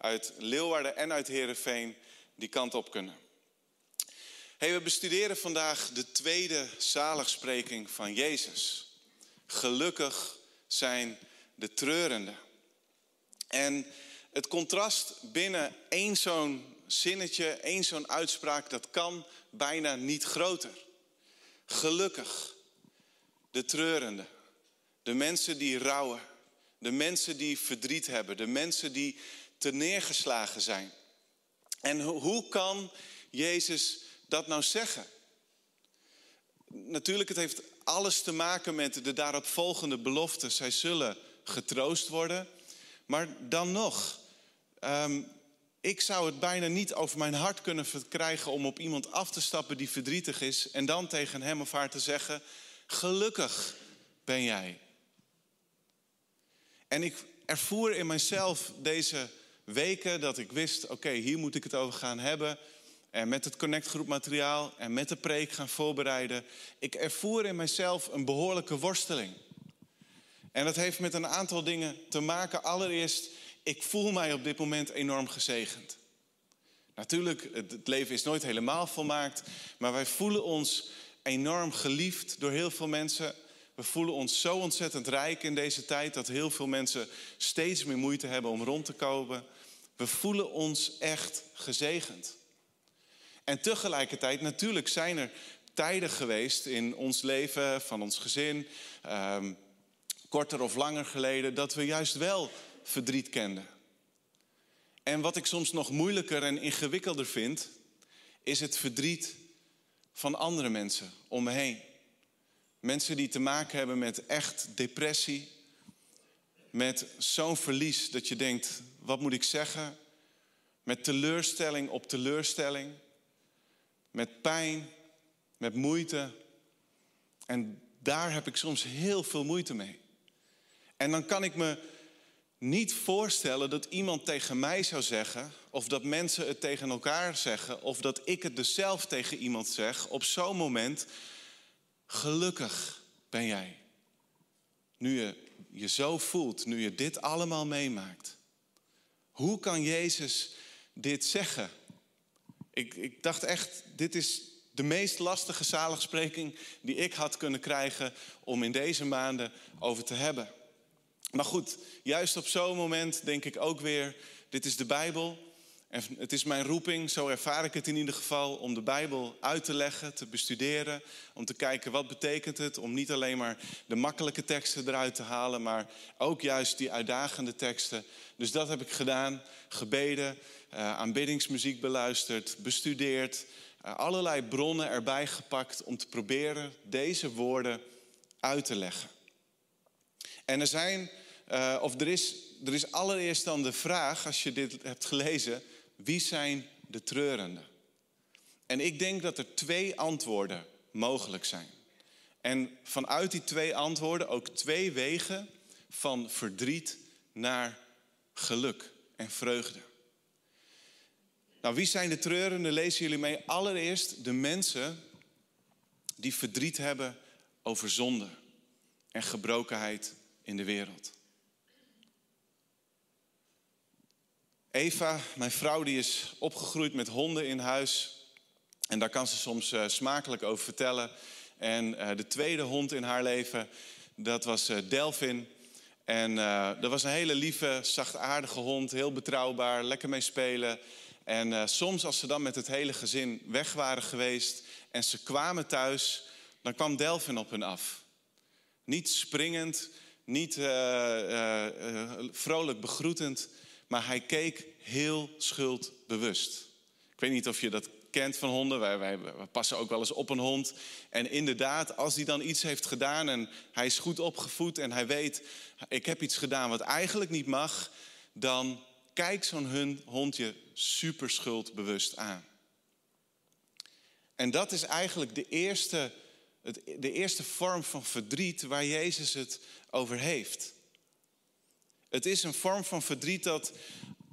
uit Leeuwarden en uit Heerenveen die kant op kunnen. Hey, we bestuderen vandaag de tweede zaligspreking van Jezus. Gelukkig zijn de treurenden. En het contrast binnen één zo'n zinnetje, één zo'n uitspraak, dat kan bijna niet groter. Gelukkig, de treurenden, de mensen die rouwen, de mensen die verdriet hebben, de mensen die neergeslagen zijn. En hoe kan Jezus dat nou zeggen? Natuurlijk, het heeft alles te maken met de daaropvolgende belofte. Zij zullen getroost worden. Maar dan nog, um, ik zou het bijna niet over mijn hart kunnen verkrijgen om op iemand af te stappen die verdrietig is en dan tegen hem of haar te zeggen: Gelukkig ben jij. En ik ervoer in mijzelf deze weken dat ik wist: oké, hier moet ik het over gaan hebben. En met het Connect materiaal en met de preek gaan voorbereiden. Ik ervoer in mijzelf een behoorlijke worsteling. En dat heeft met een aantal dingen te maken. Allereerst, ik voel mij op dit moment enorm gezegend. Natuurlijk, het leven is nooit helemaal volmaakt, maar wij voelen ons enorm geliefd door heel veel mensen. We voelen ons zo ontzettend rijk in deze tijd dat heel veel mensen steeds meer moeite hebben om rond te komen. We voelen ons echt gezegend. En tegelijkertijd, natuurlijk zijn er tijden geweest in ons leven, van ons gezin, um, korter of langer geleden, dat we juist wel verdriet kenden. En wat ik soms nog moeilijker en ingewikkelder vind, is het verdriet van andere mensen om me heen. Mensen die te maken hebben met echt depressie, met zo'n verlies dat je denkt, wat moet ik zeggen? Met teleurstelling op teleurstelling, met pijn, met moeite. En daar heb ik soms heel veel moeite mee. En dan kan ik me niet voorstellen dat iemand tegen mij zou zeggen, of dat mensen het tegen elkaar zeggen, of dat ik het dus zelf tegen iemand zeg, op zo'n moment, gelukkig ben jij. Nu je je zo voelt, nu je dit allemaal meemaakt. Hoe kan Jezus dit zeggen? Ik, ik dacht echt, dit is de meest lastige zaligspreking die ik had kunnen krijgen om in deze maanden over te hebben. Maar goed, juist op zo'n moment denk ik ook weer, dit is de Bijbel. En het is mijn roeping, zo ervaar ik het in ieder geval, om de Bijbel uit te leggen, te bestuderen. Om te kijken wat betekent het, om niet alleen maar de makkelijke teksten eruit te halen, maar ook juist die uitdagende teksten. Dus dat heb ik gedaan, gebeden, uh, aanbiddingsmuziek beluisterd, bestudeerd. Uh, allerlei bronnen erbij gepakt om te proberen deze woorden uit te leggen. En er zijn, uh, of er is, er is allereerst dan de vraag, als je dit hebt gelezen, wie zijn de treurenden? En ik denk dat er twee antwoorden mogelijk zijn. En vanuit die twee antwoorden ook twee wegen van verdriet naar geluk en vreugde. Nou, wie zijn de treurenden? Lezen jullie mee. Allereerst de mensen die verdriet hebben over zonde en gebrokenheid in de wereld. Eva, mijn vrouw, die is opgegroeid met honden in huis. En daar kan ze soms uh, smakelijk over vertellen. En uh, de tweede hond in haar leven, dat was uh, Delvin. En dat was een hele lieve, zachtaardige hond, heel betrouwbaar, lekker mee spelen. En soms als ze dan met het hele gezin weg waren geweest en ze kwamen thuis, dan kwam Delvin op hun af. Niet springend, niet vrolijk begroetend, maar hij keek heel schuldbewust. Ik weet niet of je dat kent van honden. Wij, wij, passen ook wel eens op een hond. En inderdaad, als hij dan iets heeft gedaan en hij is goed opgevoed en hij weet, ik heb iets gedaan wat eigenlijk niet mag, dan kijkt zo'n hond je super schuldbewust aan. En dat is eigenlijk de eerste, de eerste vorm van verdriet waar Jezus het over heeft. Het is een vorm van verdriet dat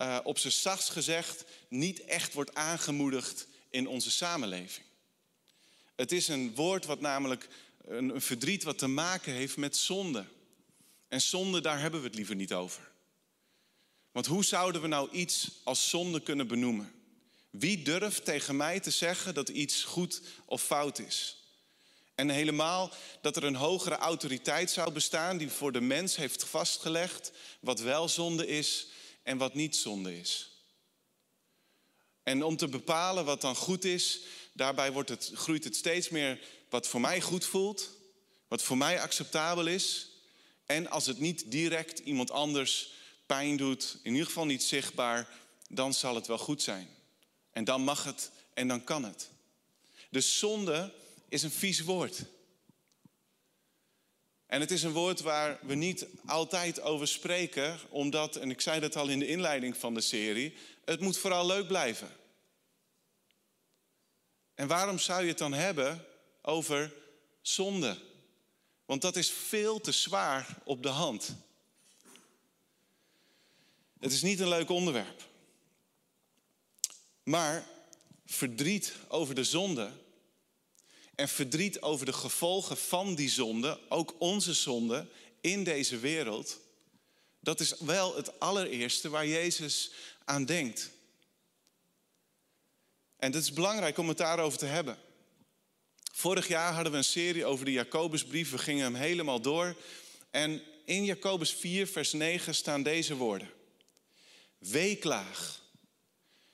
uh, op zijn zachts gezegd niet echt wordt aangemoedigd in onze samenleving. Het is een woord wat namelijk een, een verdriet wat te maken heeft met zonde. En zonde, daar hebben we het liever niet over. Want hoe zouden we nou iets als zonde kunnen benoemen? Wie durft tegen mij te zeggen dat iets goed of fout is? En helemaal dat er een hogere autoriteit zou bestaan die voor de mens heeft vastgelegd wat wel zonde is en wat niet zonde is. En om te bepalen wat dan goed is, daarbij wordt het, groeit het steeds meer wat voor mij goed voelt, wat voor mij acceptabel is. En als het niet direct iemand anders pijn doet, in ieder geval niet zichtbaar, dan zal het wel goed zijn. En dan mag het en dan kan het. Dus zonde is een vies woord. En het is een woord waar we niet altijd over spreken, omdat, en ik zei dat al in de inleiding van de serie, het moet vooral leuk blijven. En waarom zou je het dan hebben over zonde? Want dat is veel te zwaar op de hand. Het is niet een leuk onderwerp. Maar verdriet over de zonde en verdriet over de gevolgen van die zonde, ook onze zonde in deze wereld, dat is wel het allereerste waar Jezus aan denkt. En het is belangrijk om het daarover te hebben. Vorig jaar hadden we een serie over de Jacobusbrief. We gingen hem helemaal door. En in Jacobus 4, vers 9 staan deze woorden. Weeklaag,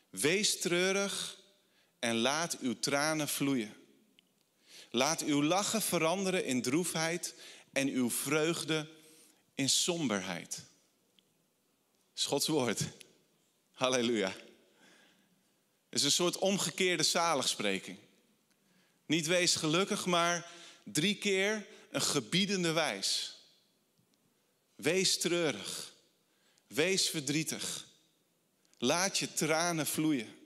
wees treurig en laat uw tranen vloeien. Laat uw lachen veranderen in droefheid en uw vreugde in somberheid. Schots woord. Halleluja. Het is een soort omgekeerde zaligspreking. Niet wees gelukkig, maar drie keer een gebiedende wijs. Wees treurig. Wees verdrietig. Laat je tranen vloeien.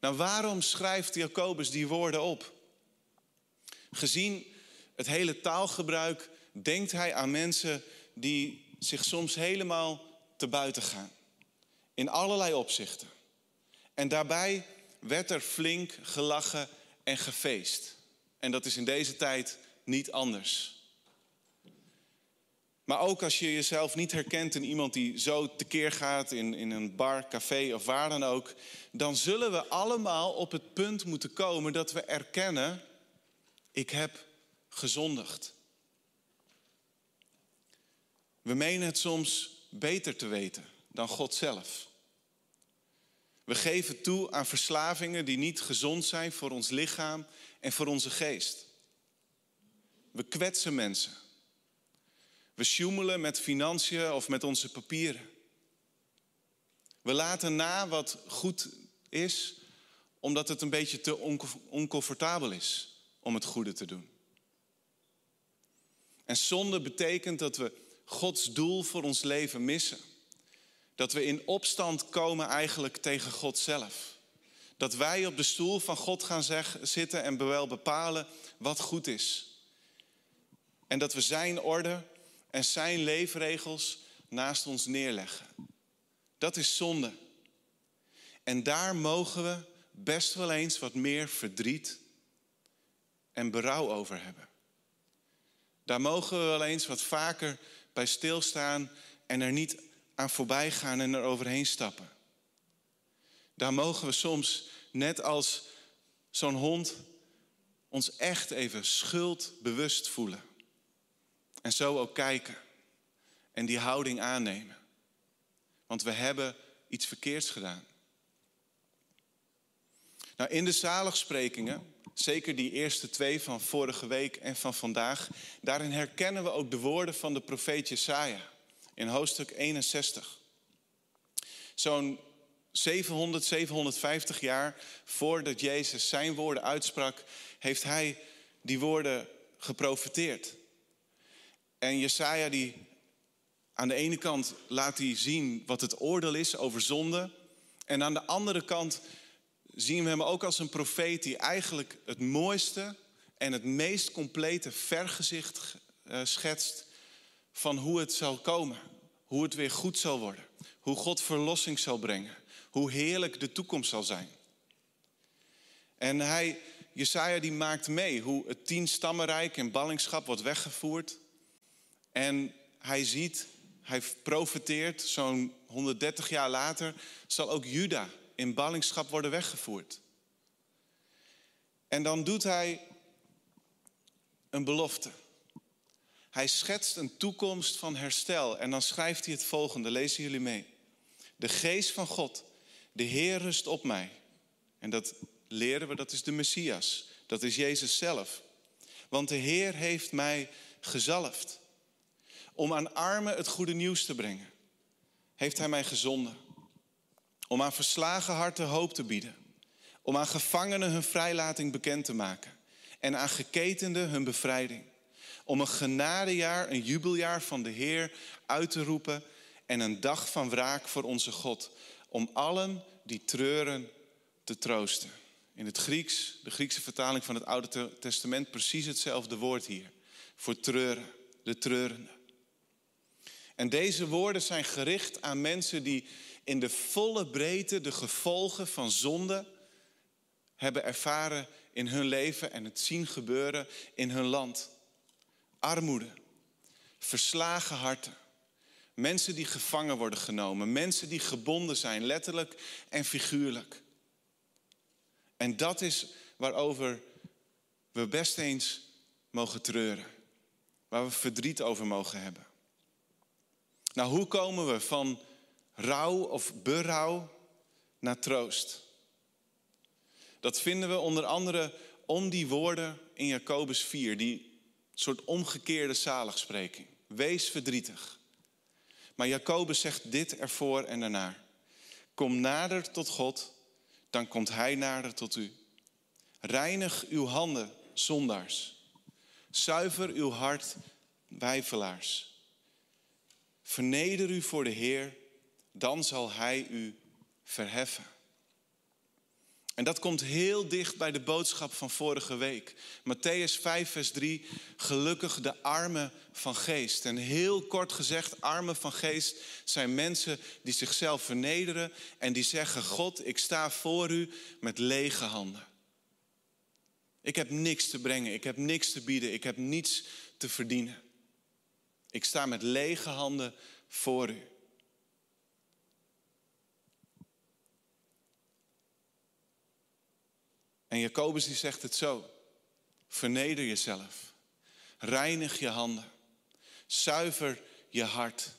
Nou, waarom schrijft Jacobus die woorden op? Gezien het hele taalgebruik denkt hij aan mensen die zich soms helemaal te buiten gaan. In allerlei opzichten. En daarbij werd er flink gelachen en gefeest. En dat is in deze tijd niet anders. Maar ook als je jezelf niet herkent in iemand die zo tekeer gaat in, in een bar, café of waar dan ook, dan zullen we allemaal op het punt moeten komen dat we erkennen, ik heb gezondigd. We menen het soms beter te weten dan God zelf. We geven toe aan verslavingen die niet gezond zijn voor ons lichaam en voor onze geest. We kwetsen mensen. We sjoemelen met financiën of met onze papieren. We laten na wat goed is, omdat het een beetje te oncomfortabel is om het goede te doen. En zonde betekent dat we Gods doel voor ons leven missen. Dat we in opstand komen eigenlijk tegen God zelf. Dat wij op de stoel van God gaan zitten en wel bepalen wat goed is. En dat we Zijn orde en Zijn leefregels naast ons neerleggen. Dat is zonde. En daar mogen we best wel eens wat meer verdriet en berouw over hebben. Daar mogen we wel eens wat vaker bij stilstaan en er niet aan voorbij gaan en er overheen stappen. Daar mogen we soms, net als zo'n hond, ons echt even schuldbewust voelen. En zo ook kijken en die houding aannemen. Want we hebben iets verkeerds gedaan. Nou, in de zaligsprekingen, zeker die eerste twee van vorige week en van vandaag, daarin herkennen we ook de woorden van de profeet Jesaja in hoofdstuk 61. Zo'n 700, 750 jaar voordat Jezus zijn woorden uitsprak, heeft hij die woorden geprofeteerd. En Jesaja die aan de ene kant laat hij zien wat het oordeel is over zonde. En aan de andere kant zien we hem ook als een profeet die eigenlijk het mooiste en het meest complete vergezicht eh, schetst van hoe het zal komen. Hoe het weer goed zal worden. Hoe God verlossing zal brengen. Hoe heerlijk de toekomst zal zijn. En hij, Jesaja die maakt mee hoe het tien stammenrijk in ballingschap wordt weggevoerd. En hij ziet, hij profeteert, zo'n 130 jaar later, zal ook Juda in ballingschap worden weggevoerd. En dan doet hij een belofte. Hij schetst een toekomst van herstel en dan schrijft hij het volgende, lezen jullie mee. De geest van God, de Heer rust op mij. En dat leren we, dat is de Messias, dat is Jezus zelf. Want de Heer heeft mij gezalfd om aan armen het goede nieuws te brengen. Heeft Hij mij gezonden. Om aan verslagen harten hoop te bieden. Om aan gevangenen hun vrijlating bekend te maken. En aan geketenden hun bevrijding. Om een genadejaar, een jubeljaar van de Heer uit te roepen. En een dag van wraak voor onze God. Om allen die treuren te troosten. In het Grieks, de Griekse vertaling van het Oude Testament, precies hetzelfde woord hier. Voor treuren, de treurende. En deze woorden zijn gericht aan mensen die in de volle breedte de gevolgen van zonde hebben ervaren in hun leven en het zien gebeuren in hun land. Armoede, verslagen harten, mensen die gevangen worden genomen, mensen die gebonden zijn, letterlijk en figuurlijk. En dat is waarover we best eens mogen treuren, waar we verdriet over mogen hebben. Nou, hoe komen we van rouw of berouw naar troost? Dat vinden we onder andere om die woorden in Jacobus 4, die soort omgekeerde zaligspreking. Wees verdrietig. Maar Jacobus zegt dit ervoor en daarna. Kom nader tot God, dan komt Hij nader tot u. Reinig uw handen, zondaars. Zuiver uw hart, wijfelaars. Verneder u voor de Heer, dan zal Hij u verheffen. En dat komt heel dicht bij de boodschap van vorige week. Matthäus 5, vers 3. Gelukkig de armen van geest. En heel kort gezegd, armen van geest zijn mensen die zichzelf vernederen en die zeggen: God, ik sta voor u met lege handen. Ik heb niks te brengen, ik heb niks te bieden, ik heb niets te verdienen. Ik sta met lege handen voor u. En Jacobus die zegt het zo. Verneder jezelf. Reinig je handen. Zuiver je hart.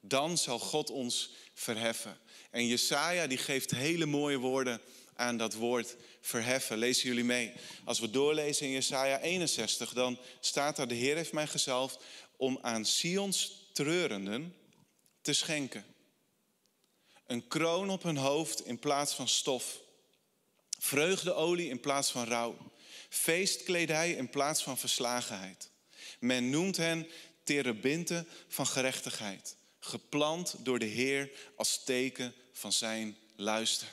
Dan zal God ons verheffen. En Jesaja die geeft hele mooie woorden aan dat woord verheffen. Lezen jullie mee. Als we doorlezen in Jesaja 61, dan staat daar: De Heer heeft mij gezalfd om aan Sions treurenden te schenken. Een kroon op hun hoofd in plaats van stof. Vreugdeolie in plaats van rouw. Feestkledij in plaats van verslagenheid. Men noemt hen terebinten van gerechtigheid. Geplant door de Heer als teken van zijn luister.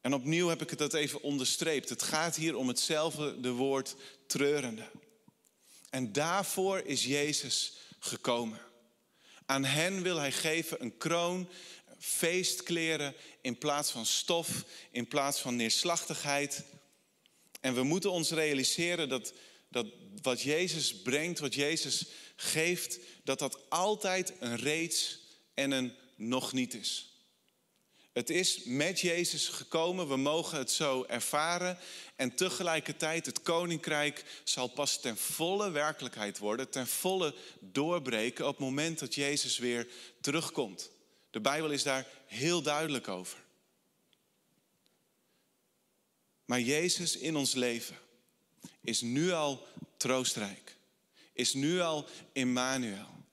En opnieuw heb ik het dat even onderstreept. Het gaat hier om hetzelfde de woord treurende. En daarvoor is Jezus gekomen. Aan hen wil hij geven een kroon, feestkleren in plaats van stof, in plaats van neerslachtigheid. En we moeten ons realiseren dat, dat wat Jezus brengt, wat Jezus geeft, dat dat altijd een reeds en een nog niet is. Het is met Jezus gekomen, we mogen het zo ervaren. En tegelijkertijd, het koninkrijk zal pas ten volle werkelijkheid worden, ten volle doorbreken op het moment dat Jezus weer terugkomt. De Bijbel is daar heel duidelijk over. Maar Jezus in ons leven is nu al troostrijk, is nu al Immanuel,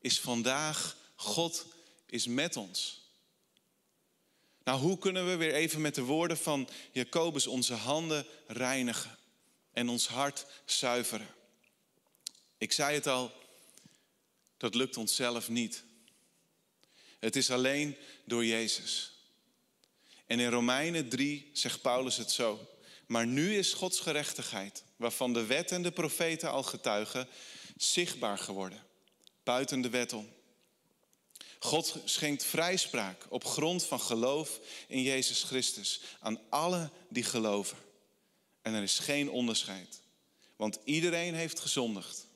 is vandaag God is met ons. Nou, hoe kunnen we weer even met de woorden van Jacobus onze handen reinigen en ons hart zuiveren? Ik zei het al, dat lukt ons zelf niet. Het is alleen door Jezus. En in Romeinen 3 zegt Paulus het zo. Maar nu is Gods gerechtigheid, waarvan de wet en de profeten al getuigen, zichtbaar geworden, buiten de wet om. God schenkt vrijspraak op grond van geloof in Jezus Christus aan alle die geloven. En er is geen onderscheid, want iedereen heeft gezondigd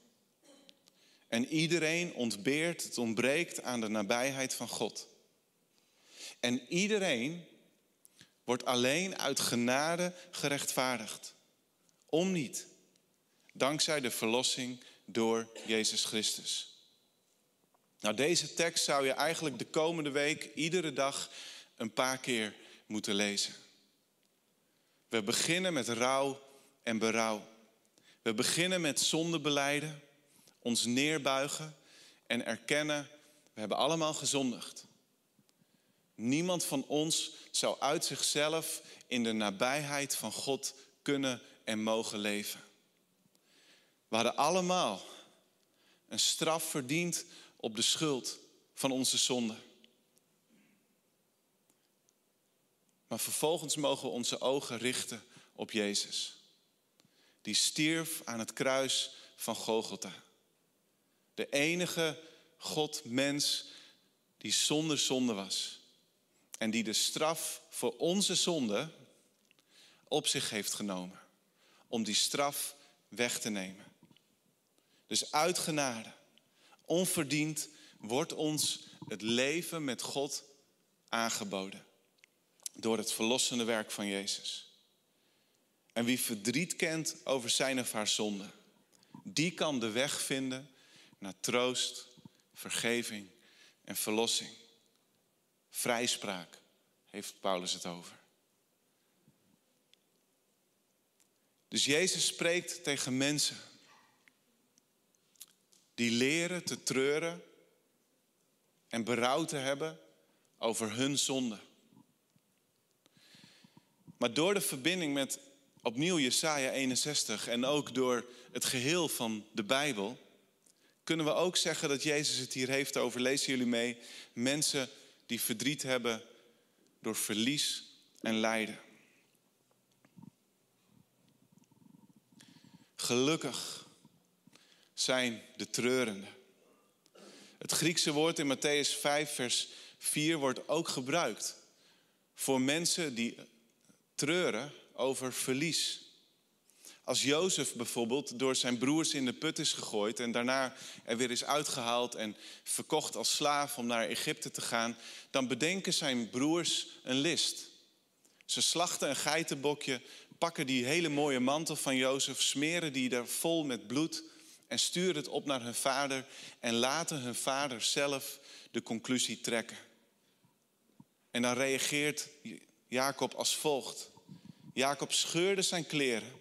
En iedereen ontbeert, het ontbreekt aan de nabijheid van God. En iedereen wordt alleen uit genade gerechtvaardigd. Om niet. Dankzij de verlossing door Jezus Christus. Nou, deze tekst zou je eigenlijk de komende week iedere dag een paar keer moeten lezen. We beginnen met rouw en berouw. We beginnen met zonde beleiden, ons neerbuigen en erkennen, we hebben allemaal gezondigd. Niemand van ons zou uit zichzelf in de nabijheid van God kunnen en mogen leven. We hadden allemaal een straf verdiend op de schuld van onze zonde. Maar vervolgens mogen we onze ogen richten op Jezus. Die stierf aan het kruis van Golgotha. De enige God, mens, die zonder zonde was. En die de straf voor onze zonde op zich heeft genomen. Om die straf weg te nemen. Dus uit genade, onverdiend, wordt ons het leven met God aangeboden. Door het verlossende werk van Jezus. En wie verdriet kent over zijn of haar zonde, die kan de weg vinden naar troost, vergeving en verlossing. Vrijspraak heeft Paulus het over. Dus Jezus spreekt tegen mensen die leren te treuren en berouw te hebben over hun zonde. Maar door de verbinding met opnieuw Jesaja 61 en ook door het geheel van de Bijbel, kunnen we ook zeggen dat Jezus het hier heeft over, lezen jullie mee, mensen die verdriet hebben door verlies en lijden. Gelukkig zijn de treurenden. Het Griekse woord in Matthäus 5, vers 4 wordt ook gebruikt voor mensen die treuren over verlies. Als Jozef bijvoorbeeld door zijn broers in de put is gegooid en daarna er weer is uitgehaald en verkocht als slaaf om naar Egypte te gaan, dan bedenken zijn broers een list. Ze slachten een geitenbokje, pakken die hele mooie mantel van Jozef, smeren die er vol met bloed en sturen het op naar hun vader en laten hun vader zelf de conclusie trekken. En dan reageert Jacob als volgt. Jacob scheurde zijn kleren,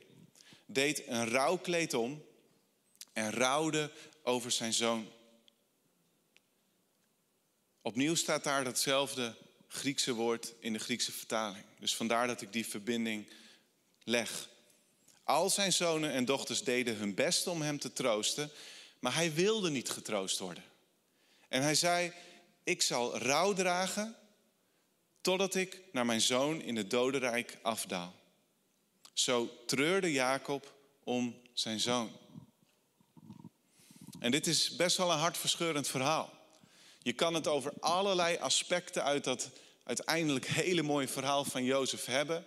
deed een rouwkleed om en rouwde over zijn zoon. Opnieuw staat daar datzelfde Griekse woord in de Griekse vertaling. Dus vandaar dat ik die verbinding leg. Al zijn zonen en dochters deden hun best om hem te troosten, maar hij wilde niet getroost worden. En hij zei: Ik zal rouw dragen totdat ik naar mijn zoon in het dodenrijk afdaal. Zo treurde Jacob om zijn zoon. En dit is best wel een hartverscheurend verhaal. Je kan het over allerlei aspecten uit dat uiteindelijk hele mooie verhaal van Jozef hebben.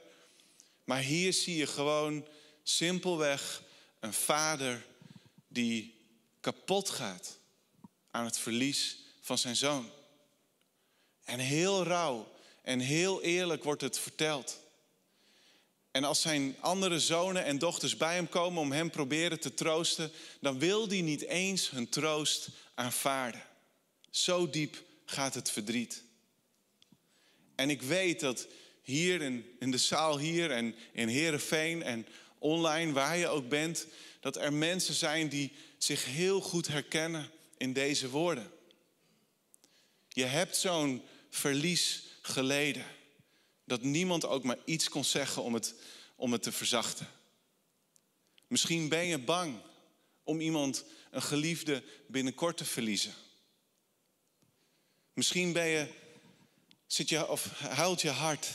Maar hier zie je gewoon simpelweg een vader die kapot gaat aan het verlies van zijn zoon. En heel rauw en heel eerlijk wordt het verteld. En als zijn andere zonen en dochters bij hem komen om hem proberen te troosten, dan wil hij niet eens hun troost aanvaarden. Zo diep gaat het verdriet. En ik weet dat hier in, in de zaal hier en in Heerenveen en online, waar je ook bent, dat er mensen zijn die zich heel goed herkennen in deze woorden. Je hebt zo'n verlies geleden. Dat niemand ook maar iets kon zeggen om het, om het te verzachten. Misschien ben je bang om iemand, een geliefde, binnenkort te verliezen. Misschien ben je, zit je, of huilt je hart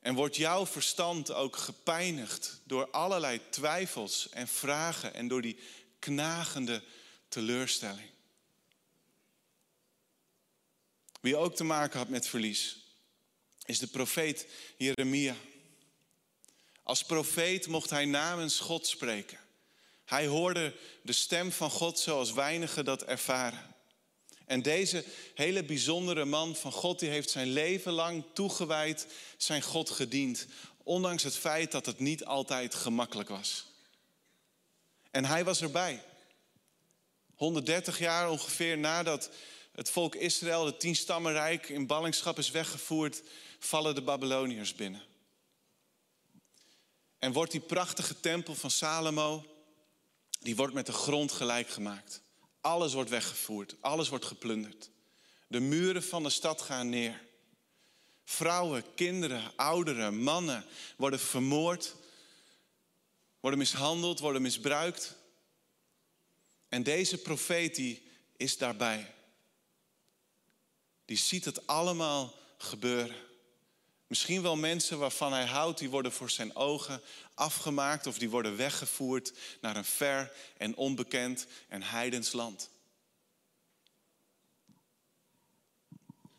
en wordt jouw verstand ook gepijnigd door allerlei twijfels en vragen en door die knagende teleurstelling. Wie ook te maken had met verlies, is de profeet Jeremia. Als profeet mocht hij namens God spreken. Hij hoorde de stem van God zoals weinigen dat ervaren. En deze hele bijzondere man van God, die heeft zijn leven lang toegewijd zijn God gediend. Ondanks het feit dat het niet altijd gemakkelijk was. En hij was erbij. 130 jaar ongeveer nadat het volk Israël, het tienstammenrijk, in ballingschap is weggevoerd, vallen de Babyloniërs binnen. En wordt die prachtige tempel van Salomo, die wordt met de grond gelijk gemaakt. Alles wordt weggevoerd, alles wordt geplunderd. De muren van de stad gaan neer. Vrouwen, kinderen, ouderen, mannen worden vermoord, worden mishandeld, worden misbruikt. En deze profeet die is daarbij. Die ziet het allemaal gebeuren. Misschien wel mensen waarvan hij houdt, die worden voor zijn ogen afgemaakt of die worden weggevoerd naar een ver en onbekend en heidens land.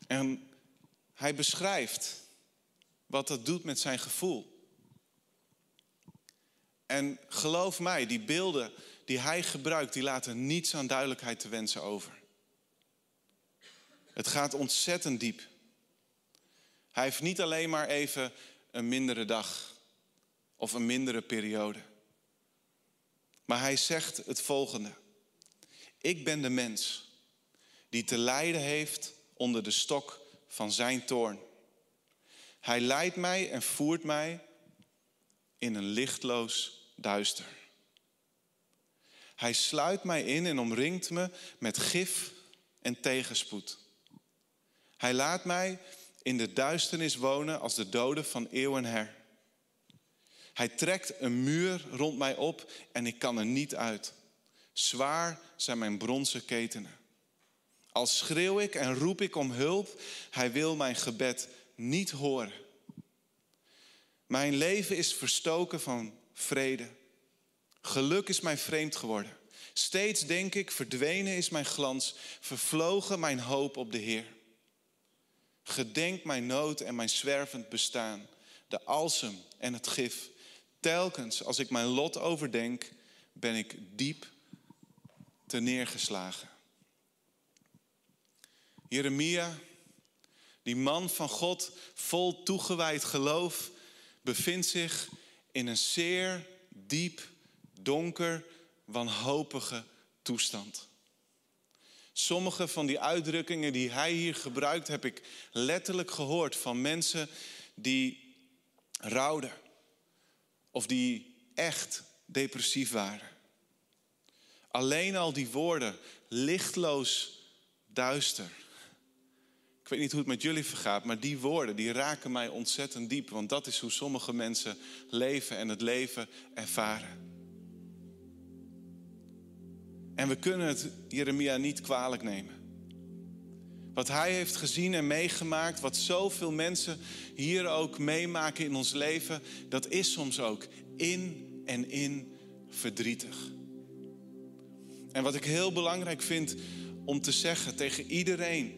En hij beschrijft wat dat doet met zijn gevoel. En geloof mij, die beelden die hij gebruikt, die laten niets aan duidelijkheid te wensen over. Het gaat ontzettend diep. Hij heeft niet alleen maar even een mindere dag of een mindere periode. Maar hij zegt het volgende. Ik ben de mens die te lijden heeft onder de stok van zijn toorn. Hij leidt mij en voert mij in een lichtloos duister. Hij sluit mij in en omringt me met gif en tegenspoed. Hij laat mij in de duisternis wonen als de doden van eeuw en her. Hij trekt een muur rond mij op en ik kan er niet uit. Zwaar zijn mijn bronzen ketenen. Als schreeuw ik en roep ik om hulp, hij wil mijn gebed niet horen. Mijn leven is verstoken van vrede. Geluk is mij vreemd geworden. Steeds denk ik, verdwenen is mijn glans, vervlogen mijn hoop op de Heer. Gedenk mijn nood en mijn zwervend bestaan, de alsem en het gif. Telkens als ik mijn lot overdenk, ben ik diep te neergeslagen. Jeremia, die man van God, vol toegewijd geloof, bevindt zich in een zeer diep, donker, wanhopige toestand. Sommige van die uitdrukkingen die hij hier gebruikt, heb ik letterlijk gehoord van mensen die rouwden of die echt depressief waren. Alleen al die woorden, lichtloos, duister. Ik weet niet hoe het met jullie vergaat, maar die woorden die raken mij ontzettend diep, want dat is hoe sommige mensen leven en het leven ervaren. En we kunnen het Jeremia niet kwalijk nemen. Wat hij heeft gezien en meegemaakt, wat zoveel mensen hier ook meemaken in ons leven, dat is soms ook in en in verdrietig. En wat ik heel belangrijk vind om te zeggen tegen iedereen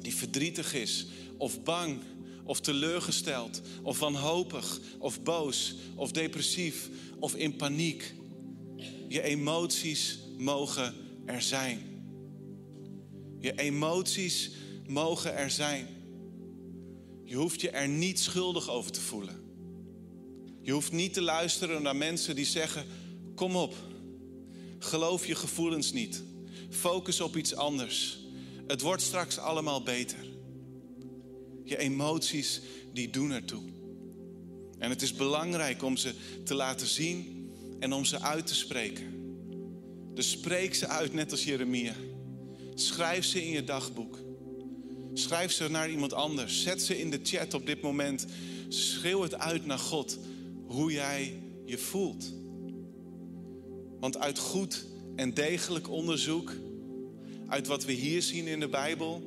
die verdrietig is, of bang, of teleurgesteld, of wanhopig, of boos, of depressief, of in paniek. Je emoties mogen er zijn. Je emoties mogen er zijn. Je hoeft je er niet schuldig over te voelen. Je hoeft niet te luisteren naar mensen die zeggen: Kom op, geloof je gevoelens niet. Focus op iets anders. Het wordt straks allemaal beter. Je emoties, die doen ertoe. En het is belangrijk om ze te laten zien en om ze uit te spreken. Dus spreek ze uit, net als Jeremia. Schrijf ze in je dagboek. Schrijf ze naar iemand anders. Zet ze in de chat op dit moment. Schreeuw het uit naar God hoe jij je voelt. Want uit goed en degelijk onderzoek, uit wat we hier zien in de Bijbel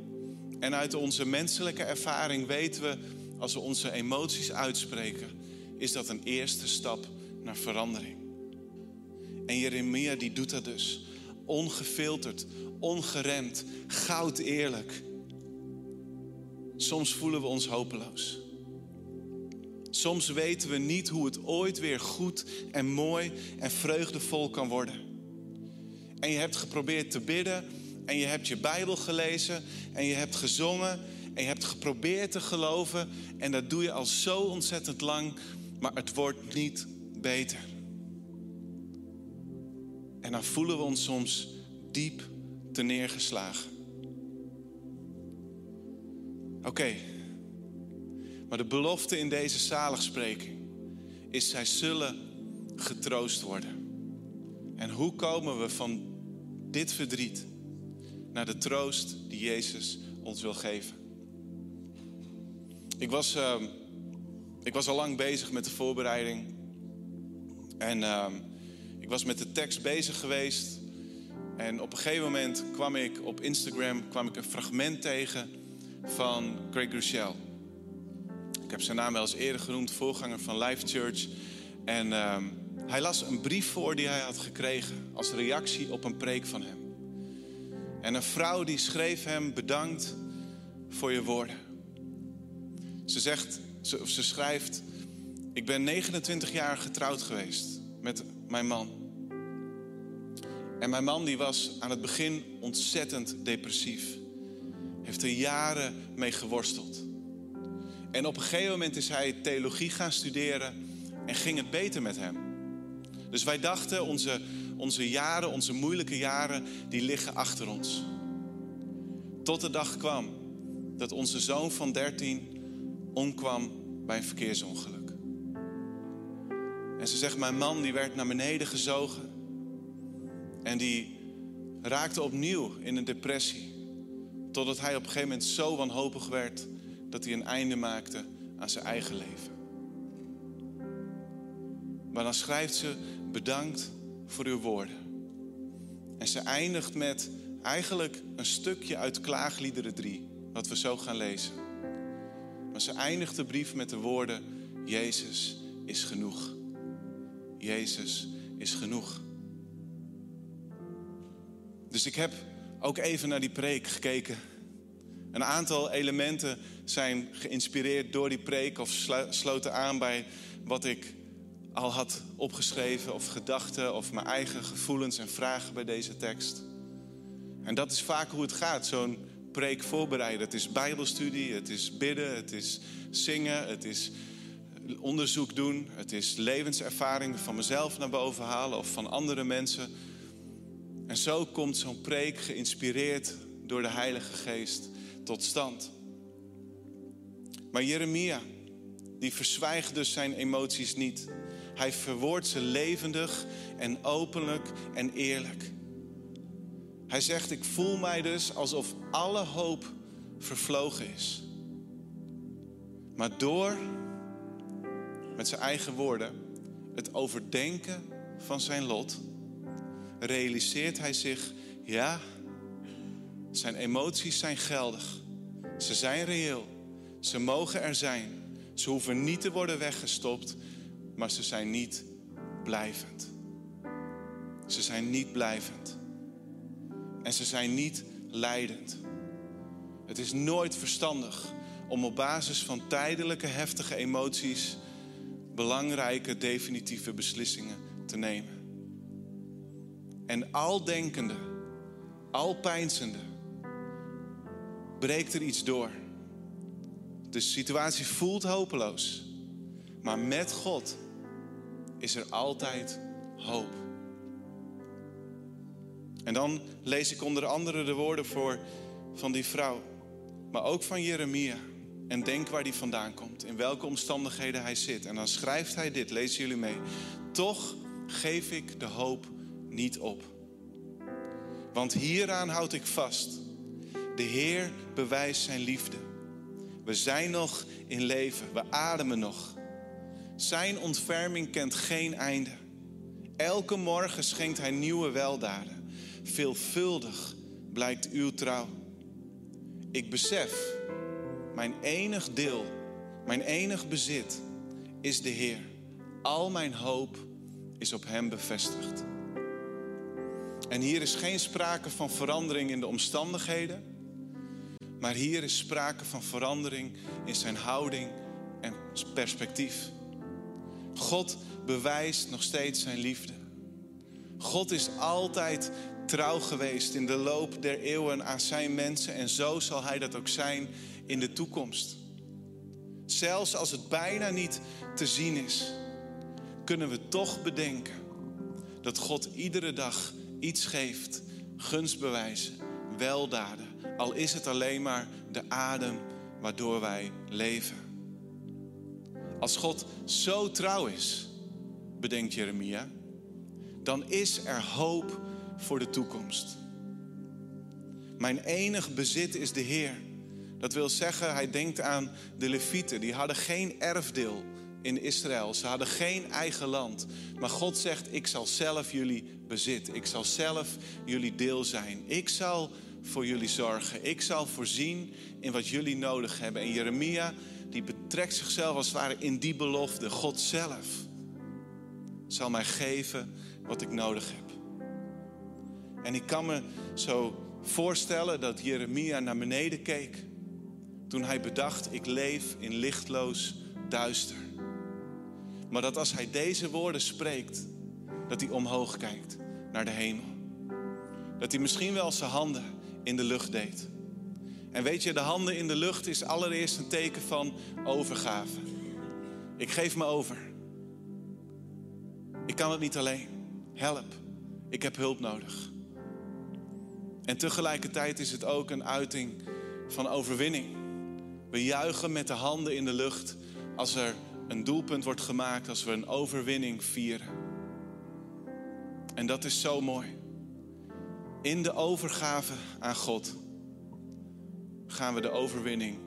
en uit onze menselijke ervaring weten we, als we onze emoties uitspreken, is dat een eerste stap naar verandering. En Jeremia die doet dat dus. Ongefilterd, ongeremd, goud eerlijk. Soms voelen we ons hopeloos. Soms weten we niet hoe het ooit weer goed en mooi en vreugdevol kan worden. En je hebt geprobeerd te bidden en je hebt je Bijbel gelezen en je hebt gezongen en je hebt geprobeerd te geloven en dat doe je al zo ontzettend lang, maar het wordt niet beter. En voelen we ons soms diep te neergeslagen. Oké, maar de belofte in deze zaligspreking is: zij zullen getroost worden. En hoe komen we van dit verdriet naar de troost die Jezus ons wil geven? Ik was, uh, ik was al lang bezig met de voorbereiding. En ik was met de tekst bezig geweest. En op een gegeven moment kwam ik op Instagram kwam ik een fragment tegen van Craig Rochelle. Ik heb zijn naam wel eens eerder genoemd, voorganger van Life Church. En uh, hij las een brief voor die hij had gekregen als reactie op een preek van hem. En een vrouw die schreef hem bedankt voor je woorden. Ze zegt, ze, ze schrijft, ik ben 29 jaar getrouwd geweest met mijn man. En mijn man die was aan het begin ontzettend depressief. Heeft er jaren mee geworsteld. En op een gegeven moment is hij theologie gaan studeren en ging het beter met hem. Dus wij dachten, onze, onze jaren, onze moeilijke jaren, die liggen achter ons. Tot de dag kwam dat onze zoon van 13 omkwam bij een verkeersongeluk. En ze zegt, mijn man die werd naar beneden gezogen. En die raakte opnieuw in een depressie. Totdat hij op een gegeven moment zo wanhopig werd dat hij een einde maakte aan zijn eigen leven. Maar dan schrijft ze: Bedankt voor uw woorden. En ze eindigt met eigenlijk een stukje uit Klaagliederen 3, wat we zo gaan lezen. Maar ze eindigt de brief met de woorden: Jezus is genoeg. Jezus is genoeg. Dus ik heb ook even naar die preek gekeken. Een aantal elementen zijn geïnspireerd door die preek of sloten aan bij wat ik al had opgeschreven of gedachten of mijn eigen gevoelens en vragen bij deze tekst. En dat is vaak hoe het gaat, zo'n preek voorbereiden. Het is bijbelstudie, het is bidden, het is zingen, het is onderzoek doen, het is levenservaring van mezelf naar boven halen of van andere mensen. En zo komt zo'n preek geïnspireerd door de Heilige Geest tot stand. Maar Jeremia, die verzwijgt dus zijn emoties niet. Hij verwoordt ze levendig en openlijk en eerlijk. Hij zegt, ik voel mij dus alsof alle hoop vervlogen is. Maar door, met zijn eigen woorden, het overdenken van zijn lot, realiseert hij zich, ja, zijn emoties zijn geldig. Ze zijn reëel. Ze mogen er zijn. Ze hoeven niet te worden weggestopt, maar ze zijn niet blijvend. Ze zijn niet blijvend. En ze zijn niet leidend. Het is nooit verstandig om op basis van tijdelijke heftige emoties belangrijke definitieve beslissingen te nemen. En al denkende, al pijnzende, breekt er iets door. De situatie voelt hopeloos. Maar met God is er altijd hoop. En dan lees ik onder andere de woorden voor van die vrouw, maar ook van Jeremia. En denk waar die vandaan komt, in welke omstandigheden hij zit. En dan schrijft hij dit, lezen jullie mee. Toch geef ik de hoop niet op. Want hieraan houd ik vast. De Heer bewijst zijn liefde. We zijn nog in leven, we ademen nog. Zijn ontferming kent geen einde. Elke morgen schenkt Hij nieuwe weldaden. Veelvuldig blijkt uw trouw. Ik besef, mijn enig deel, mijn enig bezit is de Heer. Al mijn hoop is op Hem bevestigd. En hier is geen sprake van verandering in de omstandigheden. Maar hier is sprake van verandering in zijn houding en perspectief. God bewijst nog steeds zijn liefde. God is altijd trouw geweest in de loop der eeuwen aan zijn mensen en zo zal hij dat ook zijn in de toekomst. Zelfs als het bijna niet te zien is, kunnen we toch bedenken dat God iedere dag iets geeft, gunstbewijzen, weldaden, al is het alleen maar de adem waardoor wij leven. Als God zo trouw is, bedenkt Jeremia, dan is er hoop voor de toekomst. Mijn enig bezit is de Heer. Dat wil zeggen, hij denkt aan de Levieten. Die hadden geen erfdeel in Israël. Ze hadden geen eigen land. Maar God zegt, ik zal zelf jullie bezit. Ik zal zelf jullie deel zijn. Ik zal voor jullie zorgen. Ik zal voorzien in wat jullie nodig hebben. En Jeremia, die betrekt zichzelf als het ware in die belofte. God zelf zal mij geven wat ik nodig heb. En ik kan me zo voorstellen dat Jeremia naar beneden keek toen hij bedacht, ik leef in lichtloos duister. Maar dat als hij deze woorden spreekt, dat hij omhoog kijkt naar de hemel. Dat hij misschien wel zijn handen in de lucht deed. En weet je, de handen in de lucht is allereerst een teken van overgave. Ik geef me over. Ik kan het niet alleen. Help. Ik heb hulp nodig. En tegelijkertijd is het ook een uiting van overwinning. We juichen met de handen in de lucht als er een doelpunt wordt gemaakt, als we een overwinning vieren. En dat is zo mooi. In de overgave aan God gaan we de overwinning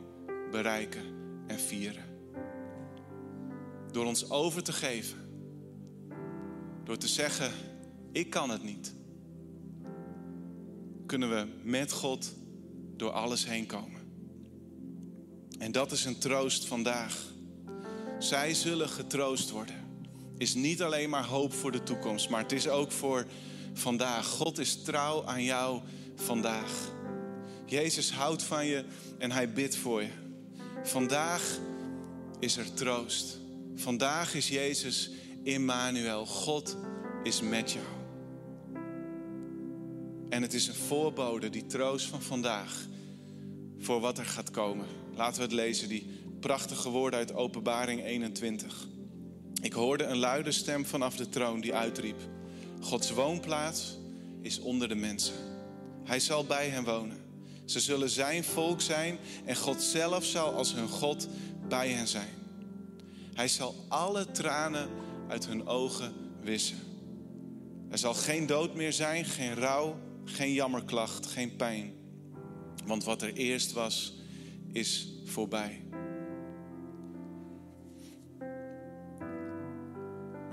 bereiken en vieren. Door ons over te geven. Door te zeggen, ik kan het niet. Kunnen we met God door alles heen komen. En dat is een troost vandaag. Zij zullen getroost worden. Is niet alleen maar hoop voor de toekomst, maar het is ook voor vandaag. God is trouw aan jou vandaag. Jezus houdt van je en hij bidt voor je. Vandaag is er troost. Vandaag is Jezus Immanuel. God is met jou. En het is een voorbode, die troost van vandaag, voor wat er gaat komen. Laten we het lezen, die prachtige woorden uit Openbaring 21. Ik hoorde een luide stem vanaf de troon die uitriep: Gods woonplaats is onder de mensen. Hij zal bij hen wonen. Ze zullen zijn volk zijn en God zelf zal als hun God bij hen zijn. Hij zal alle tranen uit hun ogen wissen. Er zal geen dood meer zijn, geen rouw, geen jammerklacht, geen pijn. Want wat er eerst was, is voorbij.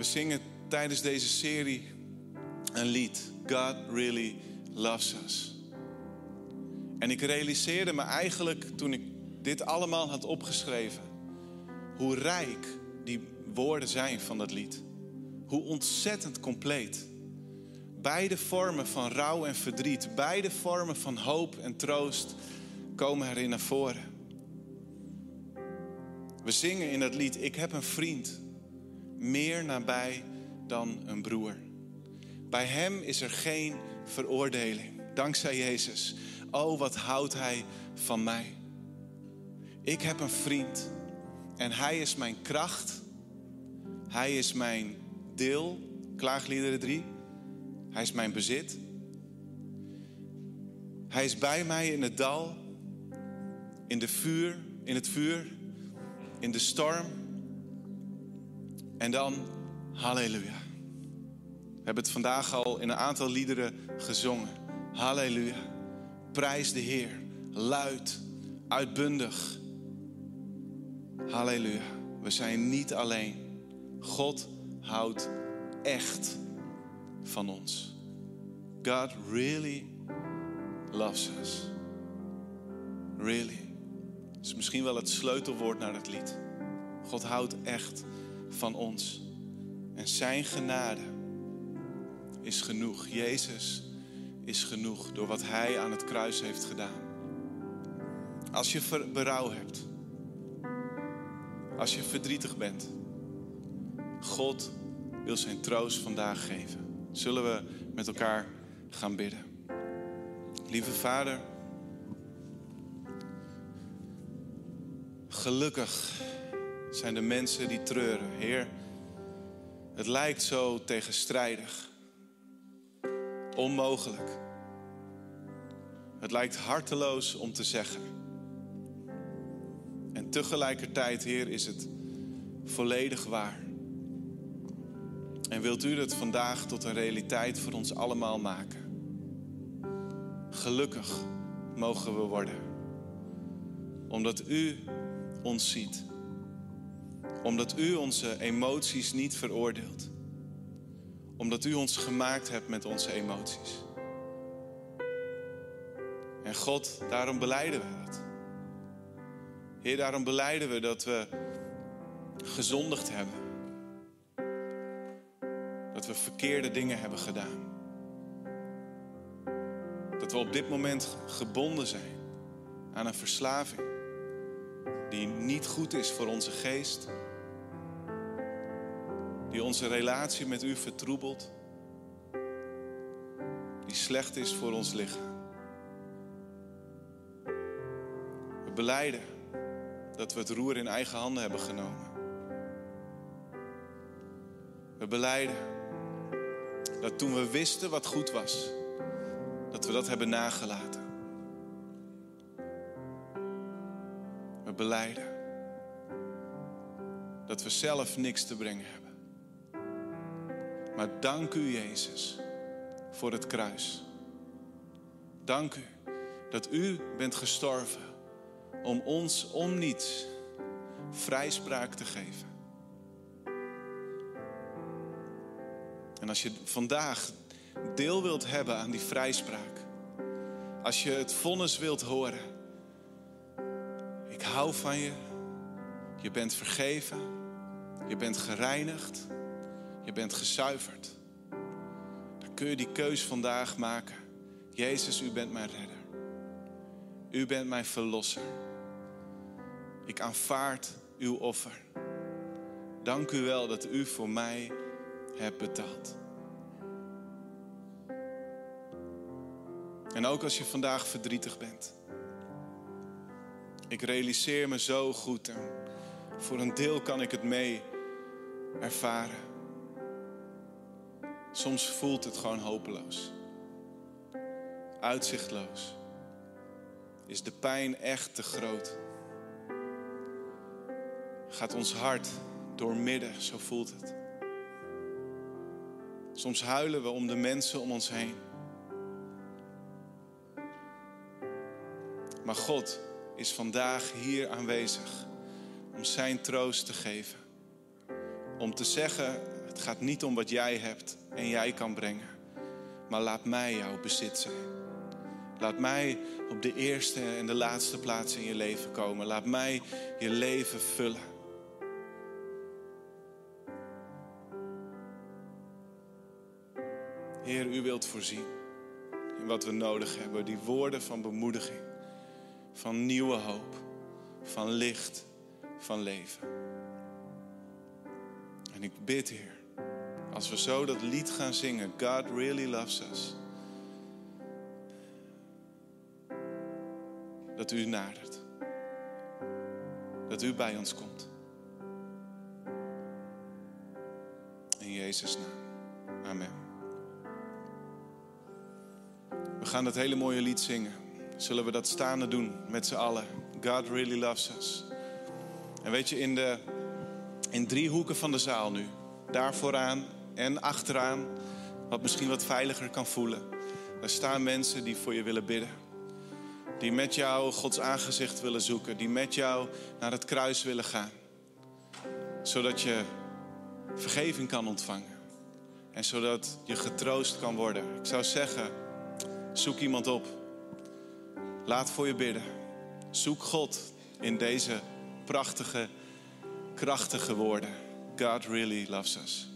We zingen tijdens deze serie een lied. God really loves us. En ik realiseerde me eigenlijk toen ik dit allemaal had opgeschreven, hoe rijk die woorden zijn van dat lied. Hoe ontzettend compleet. Beide vormen van rouw en verdriet, beide vormen van hoop en troost komen erin naar voren. We zingen in dat lied: Ik heb een vriend, meer nabij dan een broer. Bij hem is er geen veroordeling, dankzij Jezus. Oh, wat houdt hij van mij? Ik heb een vriend en hij is mijn kracht. Hij is mijn deel, klaagliederen 3. Hij is mijn bezit. Hij is bij mij in het dal, in, de vuur, in het vuur, in de storm. En dan, halleluja. We hebben het vandaag al in een aantal liederen gezongen. Halleluja. Prijs de Heer. Luid, uitbundig. Halleluja. We zijn niet alleen. God houdt echt van ons. God really loves us. Really. Dat is misschien wel het sleutelwoord naar het lied. God houdt echt van ons. En zijn genade is genoeg. Jezus is genoeg door wat Hij aan het kruis heeft gedaan. Als je berouw hebt. Als je verdrietig bent. God wil zijn troost vandaag geven. Zullen we met elkaar gaan bidden. Lieve Vader, gelukkig zijn de mensen die treuren. Heer, het lijkt zo tegenstrijdig, onmogelijk. Het lijkt harteloos om te zeggen. En tegelijkertijd, Heer, is het volledig waar. En wilt u het vandaag tot een realiteit voor ons allemaal maken? Gelukkig mogen we worden, omdat u ons ziet, omdat u onze emoties niet veroordeelt, omdat u ons gemaakt hebt met onze emoties. En God, daarom beleiden we dat. Heer, daarom beleiden we dat we gezondigd hebben. Dat we verkeerde dingen hebben gedaan. Dat we op dit moment gebonden zijn aan een verslaving die niet goed is voor onze geest. Die onze relatie met u vertroebelt. Die slecht is voor ons lichaam. We beleiden dat we het roer in eigen handen hebben genomen. We beleiden dat toen we wisten wat goed was, dat we dat hebben nagelaten. Beleiden dat we zelf niks te brengen hebben. Maar dank u, Jezus, voor het kruis. Dank u dat u bent gestorven om ons om niets vrijspraak te geven. En als je vandaag deel wilt hebben aan die vrijspraak, als je het vonnis wilt horen, ik hou van je, je bent vergeven, je bent gereinigd, je bent gezuiverd, dan kun je die keus vandaag maken. Jezus, u bent mijn redder. U bent mijn verlosser. Ik aanvaard uw offer. Dank u wel dat u voor mij hebt betaald. En ook als je vandaag verdrietig bent. Ik realiseer me zo goed en voor een deel kan ik het mee ervaren. Soms voelt het gewoon hopeloos. Uitzichtloos. Is de pijn echt te groot? gaat ons hart doormidden, zo voelt het. Soms huilen we om de mensen om ons heen. Maar God is vandaag hier aanwezig om Zijn troost te geven. Om te zeggen, het gaat niet om wat jij hebt en jij kan brengen. Maar laat mij jouw bezit zijn. Laat mij op de eerste en de laatste plaats in je leven komen. Laat mij je leven vullen. Heer, u wilt voorzien in wat we nodig hebben. Die woorden van bemoediging, van nieuwe hoop, van licht, van leven. En ik bid, Heer, als we zo dat lied gaan zingen, God really loves us. Dat u nadert. Dat u bij ons komt. In Jezus' naam. Amen. We gaan dat hele mooie lied zingen. Zullen we dat staande doen met z'n allen? God really loves us. En weet je, in, de, in drie hoeken van de zaal nu, daar vooraan en achteraan, wat misschien wat veiliger kan voelen, daar staan mensen die voor je willen bidden. Die met jou Gods aangezicht willen zoeken, die met jou naar het kruis willen gaan. Zodat je vergeving kan ontvangen. En zodat je getroost kan worden. Ik zou zeggen, Zoek iemand op. Laat voor je bidden. Zoek God in deze prachtige, krachtige woorden. God really loves us.